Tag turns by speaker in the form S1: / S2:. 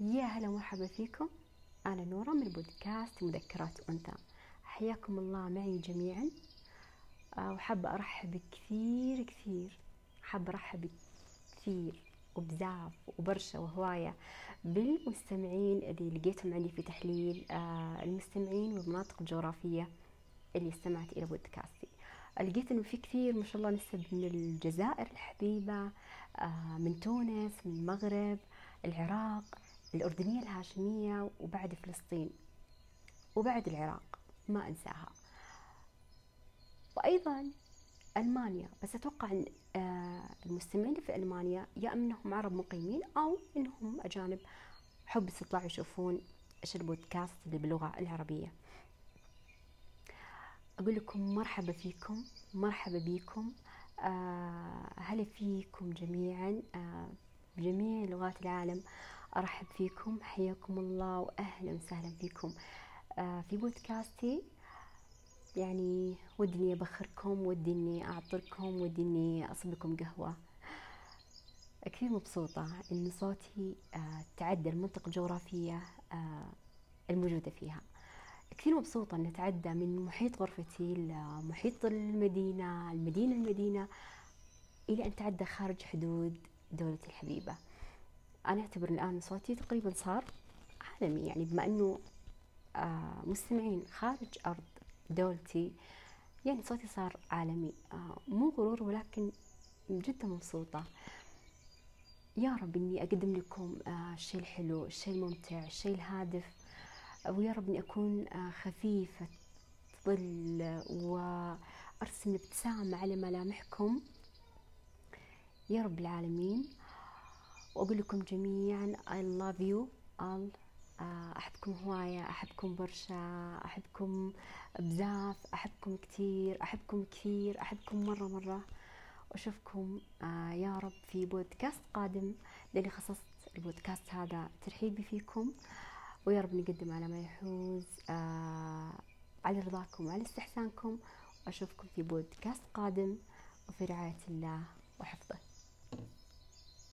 S1: يا هلا ومرحبا فيكم. أنا نورة من بودكاست مذكرات أنثى. حياكم الله معي جميعا. آه، وحابة أرحب كثير كثير. حابة أرحب كثير وبزاف وبرشا وهواية بالمستمعين اللي لقيتهم عندي في تحليل آه، المستمعين والمناطق الجغرافية اللي استمعت إلى بودكاستي. لقيت إنه في كثير ما شاء الله نسب من الجزائر الحبيبة آه، من تونس من المغرب العراق الأردنية الهاشمية وبعد فلسطين وبعد العراق ما أنساها. وأيضا ألمانيا بس أتوقع أن آه، المستمعين في ألمانيا يا أنهم عرب مقيمين أو أنهم أجانب حب يطلعوا يشوفون إيش البودكاست اللي باللغة العربية. أقول لكم مرحبا فيكم مرحبا بكم آه هلا فيكم جميعا. آه بجميع لغات العالم أرحب فيكم حياكم الله وأهلا وسهلا فيكم. آه في بودكاستي يعني ودي إني أبخركم ودي إني أعطركم ودي إني أصب لكم قهوة. كثير مبسوطة إن صوتي آه تعدى المنطقة الجغرافية آه الموجودة فيها. كثير مبسوطة أن أتعدى من محيط غرفتي لمحيط المدينة المدينة المدينة إلى أن تعدى خارج حدود دولتي الحبيبة. أنا أعتبر الآن صوتي تقريبا صار عالمي يعني بما أنه آه مستمعين خارج أرض دولتي يعني صوتي صار عالمي. آه مو غرور ولكن جدا مبسوطة. يا رب إني أقدم لكم آه الشيء الحلو الشيء الممتع الشيء الهادف ويا رب إني أكون آه خفيفة ظل وأرسم ابتسامة على ملامحكم. يا رب العالمين. وأقول لكم جميعا I love you all. آه، أحبكم هواية أحبكم برشا أحبكم بزاف أحبكم كتير أحبكم كثير أحبكم مرة مرة. وأشوفكم آه، يا رب في بودكاست قادم. لأني خصصت البودكاست هذا ترحيبي فيكم. ويا رب نقدم على ما يحوز آه، على رضاكم وعلى استحسانكم. وأشوفكم في بودكاست قادم. وفي رعاية الله وحفظه.